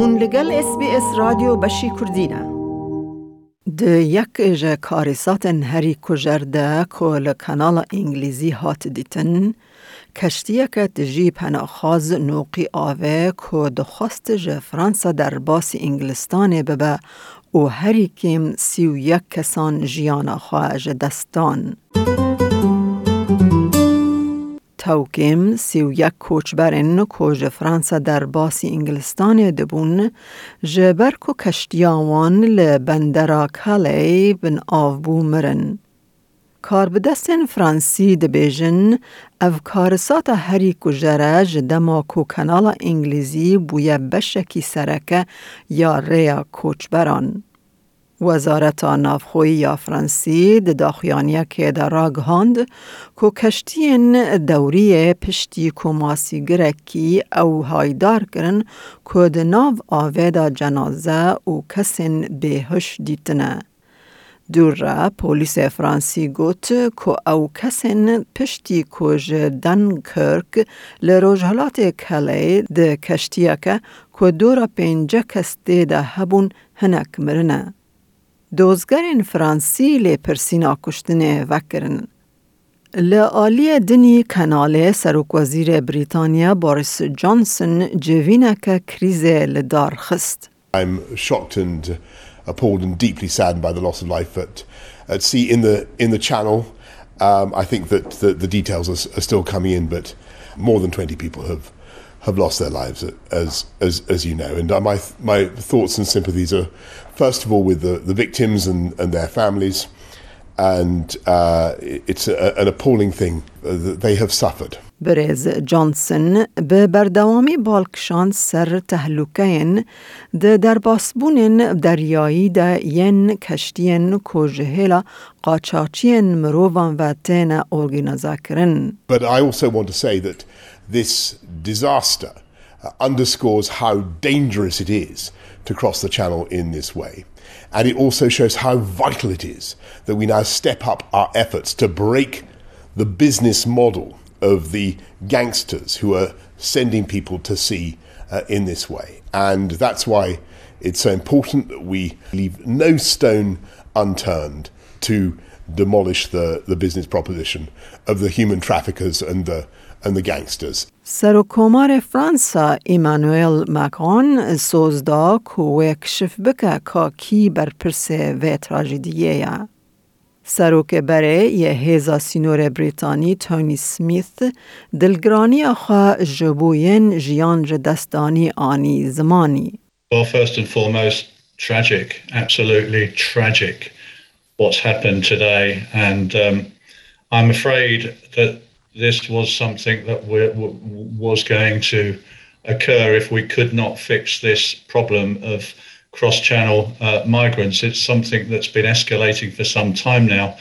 هون لگل اس بی اس رادیو بشی کردینه ده یک اجا کاریسات هری کجرده که لکانال انگلیزی هات دیتن کشتیه که تجی پناخاز نوقی آوه که دخواست جه فرانسا در باس انگلستان ببه و هری کم سی و یک کسان جیانا خواهج دستان. توکیم سی و یک کوچبرن کوچ فرانسا در باسی انگلستان دبون جبر کو کشتیاوان لبندرا کالی بن آفبو مرن. کاربدستن فرانسی دبیجن او کارسات هری کجره جدما کو کانال انگلیزی بویا بشکی سرکه یا ریا کوچبران. وزارت نافخوی یا فرانسی د که در راگ هاند که کشتین دوری پشتی کماسی گرکی او هایدار کرن که د جنازه و کسین بهش دیتنه. دور را پولیس فرانسی گوت که او کسین پشتی کج دنکرک لروجهلات کلی ده کشتیه که که دورا پینجه کسته ده هبون هنک مرنه. دوزگرین فرانسی لی پرسینا کشتنه وکرن. لآلی دنی کنال سروک وزیر بریتانیا بوریس جانسون جوینه که کریز لدار خست. I'm shocked and appalled and deeply saddened by the loss of life at, at sea in the in the channel. Um, I think that the, the details are, are still coming in, but more than 20 people have have lost their lives, as as as you know. And uh, my my thoughts and sympathies are, first of all, with the, the victims and, and their families, and uh, it's a, an appalling thing that they have suffered. برز جانسون به بردوامی بالکشان سر تهلوکین ده در باسبونین دریایی ده ین کشتین کوجهلا قاچاچین مروان و تین ارگینازا کرن. But I also want to say that this disaster uh, underscores how dangerous it is to cross the channel in this way. And it also shows how vital it is that we now step up our efforts to break the business model of the gangsters who are sending people to sea uh, in this way. And that's why it's so important that we leave no stone unturned to demolish the, the business proposition of the human traffickers and the and the gangsters. سروکومار فرانسا ایمانوئل مکرون سوزدا که کشف بکه که کی بر پرس و تراجیدیه یا. سروک بره یه هیزا سینور بریتانی تونی سمیث دلگرانی آخوا جبوین جیان دستانی آنی زمانی. Well, first and foremost, tragic, absolutely tragic what's happened today. And um, I'm afraid that this was something that was going to occur if we could not fix this problem of cross channel uh, migrants. It's something that's been escalating for some time now.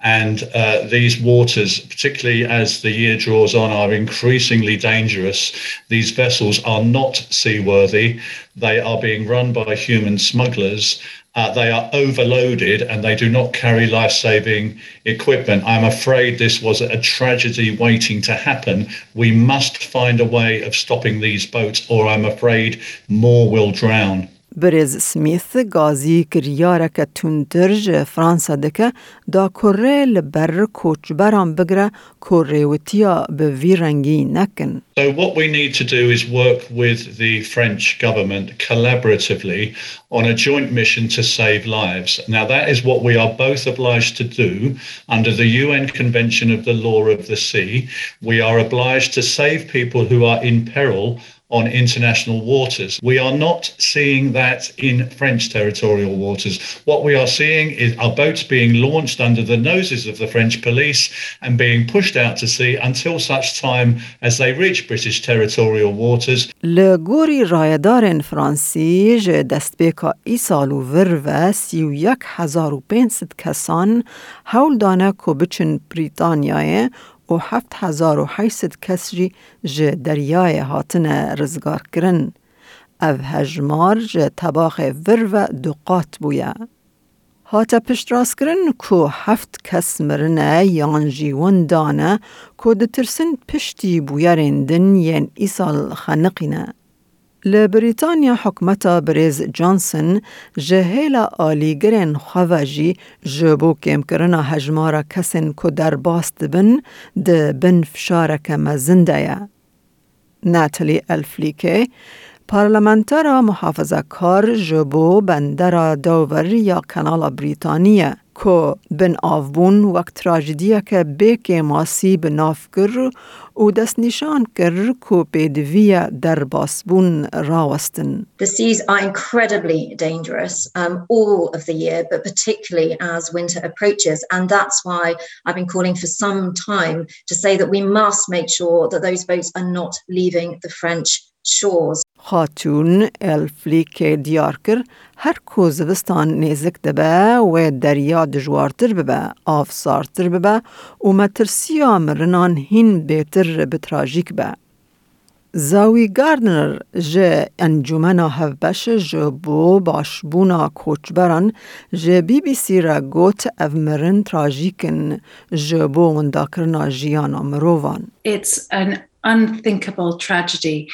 And uh, these waters, particularly as the year draws on, are increasingly dangerous. These vessels are not seaworthy. They are being run by human smugglers. Uh, they are overloaded and they do not carry life saving equipment. I'm afraid this was a tragedy waiting to happen. We must find a way of stopping these boats, or I'm afraid more will drown. برز سمیث گازی کریارک تندرج فرانسا دکه دا کره لبر کوچبران بگره کره وطیا به وی رنگی نکن. So what we need to do is work with the French government collaboratively on a joint mission to save lives. Now that is what we are both obliged to do under the UN Convention of the Law of the Sea. We are obliged to save people who are in peril on international waters. We are not seeing that in French territorial waters. What we are seeing is our boats being launched under the noses of the French police and being pushed out to sea until such time as they reach British territorial waters. Le guri rajadarên en ji destpêka îsal û virve sî û kesan hewl dane ku biçin Brîtanyayê و هفت هزار و حیست کس جه دریای هاتن رزگار کرن. او هجمار جه تباخ ور و دقات بویا. هاتا پشت راست کرن کو هفت کس مرنه یان جیون دانه کو دترسن پشتی بویا رندن ین ایسال خنقینه. لبريطانيا حكمتها بريز جونسون جهيلا آلي گرین خواجي جبو كم كرنا هجمارا كسن كو در باست بن ده بن فشارة كما زندية. ناتالي الفليكي پارلمانتارا محافظه کار جبو بندرا دوور یا کانال بريطانيا که بن آفبون وقت تراجدیه که بیک ماسی بناف کر و دست نشان کر که پیدویه در باسبون راوستن. The seas are incredibly dangerous um, all of the year, but particularly as winter approaches. And that's why I've been calling for some time to say that we must make sure that those boats are not leaving the French shores. خاتون الفلیک دیار کر هر کو زوستان نزک دبه و دریا دجوارتر ببه آفسارتر ببه و مترسیا مرنان هین بیتر بتراژیک به. زاوی گاردنر جه انجمنا هفبش جه بو باشبونا کوچبران جه بی بی سی را گوت او مرن تراژیکن جه بو ونداکرنا جیانا مروان. It's an unthinkable tragedy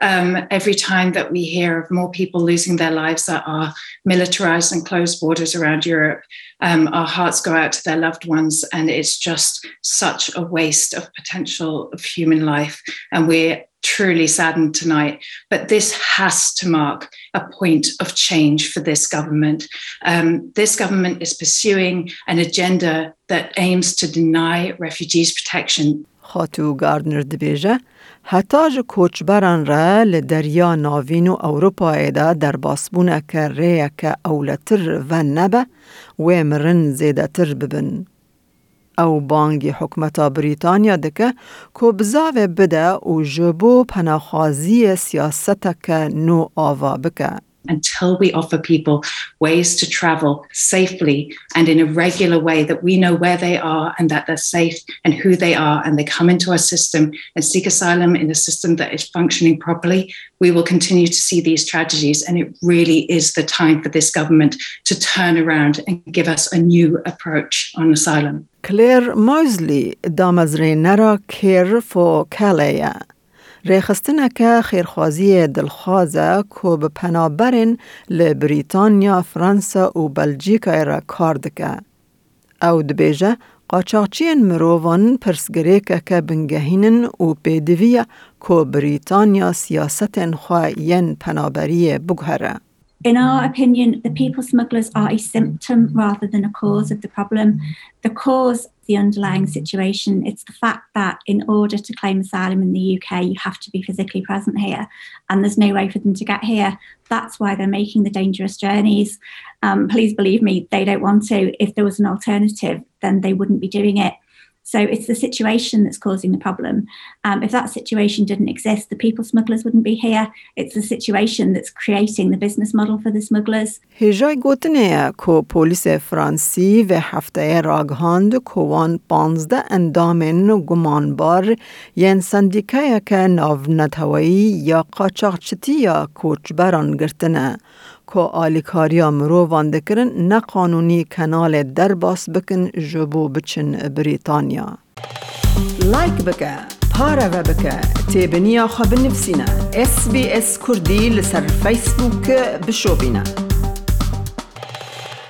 um, every time that we hear of more people losing their lives that are militarized and closed borders around Europe. Um, our hearts go out to their loved ones, and it's just such a waste of potential of human life. And we're truly saddened tonight. But this has to mark a point of change for this government. Um, this government is pursuing an agenda that aims to deny refugees protection. خاتو گاردنر دبیجه حتی جو کوچبران را لدریا ناوین و اوروپا ایدا در باسبونه که ریه که اولتر و نبه و مرن زیده تر ببن. او بانگی حکمتا بریتانیا دکه که بزاوه بده و جبو پناخوازی سیاسته که نو آوا بکه. until we offer people ways to travel safely and in a regular way that we know where they are and that they're safe and who they are and they come into our system and seek asylum in a system that is functioning properly, we will continue to see these tragedies. And it really is the time for this government to turn around and give us a new approach on asylum. Clare Moseley, Damazre Nara Care for Calais. که خیرخوازی دلخوازه که به پنابرین لبریتانیا، فرانسا و بلژیکا را کار دکه. او دبیجه قاچاقچین مروان پرسگره که که بنگهینن و پیدویه که بریتانیا سیاستن خواه ین پنابری بگهره. In our opinion, the people smugglers are a symptom rather than a cause of the problem. The cause, the underlying situation, it's the fact that in order to claim asylum in the UK, you have to be physically present here, and there's no way for them to get here. That's why they're making the dangerous journeys. Um, please believe me, they don't want to. If there was an alternative, then they wouldn't be doing it. So it's the situation that's causing the problem. Um, if that situation didn't exist, the people smugglers wouldn't be here. It's the situation that's creating the business model for the smugglers. هجای گوتنه کو پولیس فرانسی و هفته راگهاند کوان پانزده اندامن گمانبار ین سندیکه که ناو نتوایی یا قاچاقچتی یا کوچبران گرتنه. که آلیکاریا مروان دکرن نه قانونی کنال در باس بکن جبو بچن بریتانیا. لایک بکه، پاره و بکه، تیبنیا خواب نفسینا. اس بی اس کردی لسر فیسبوک بشو بینه.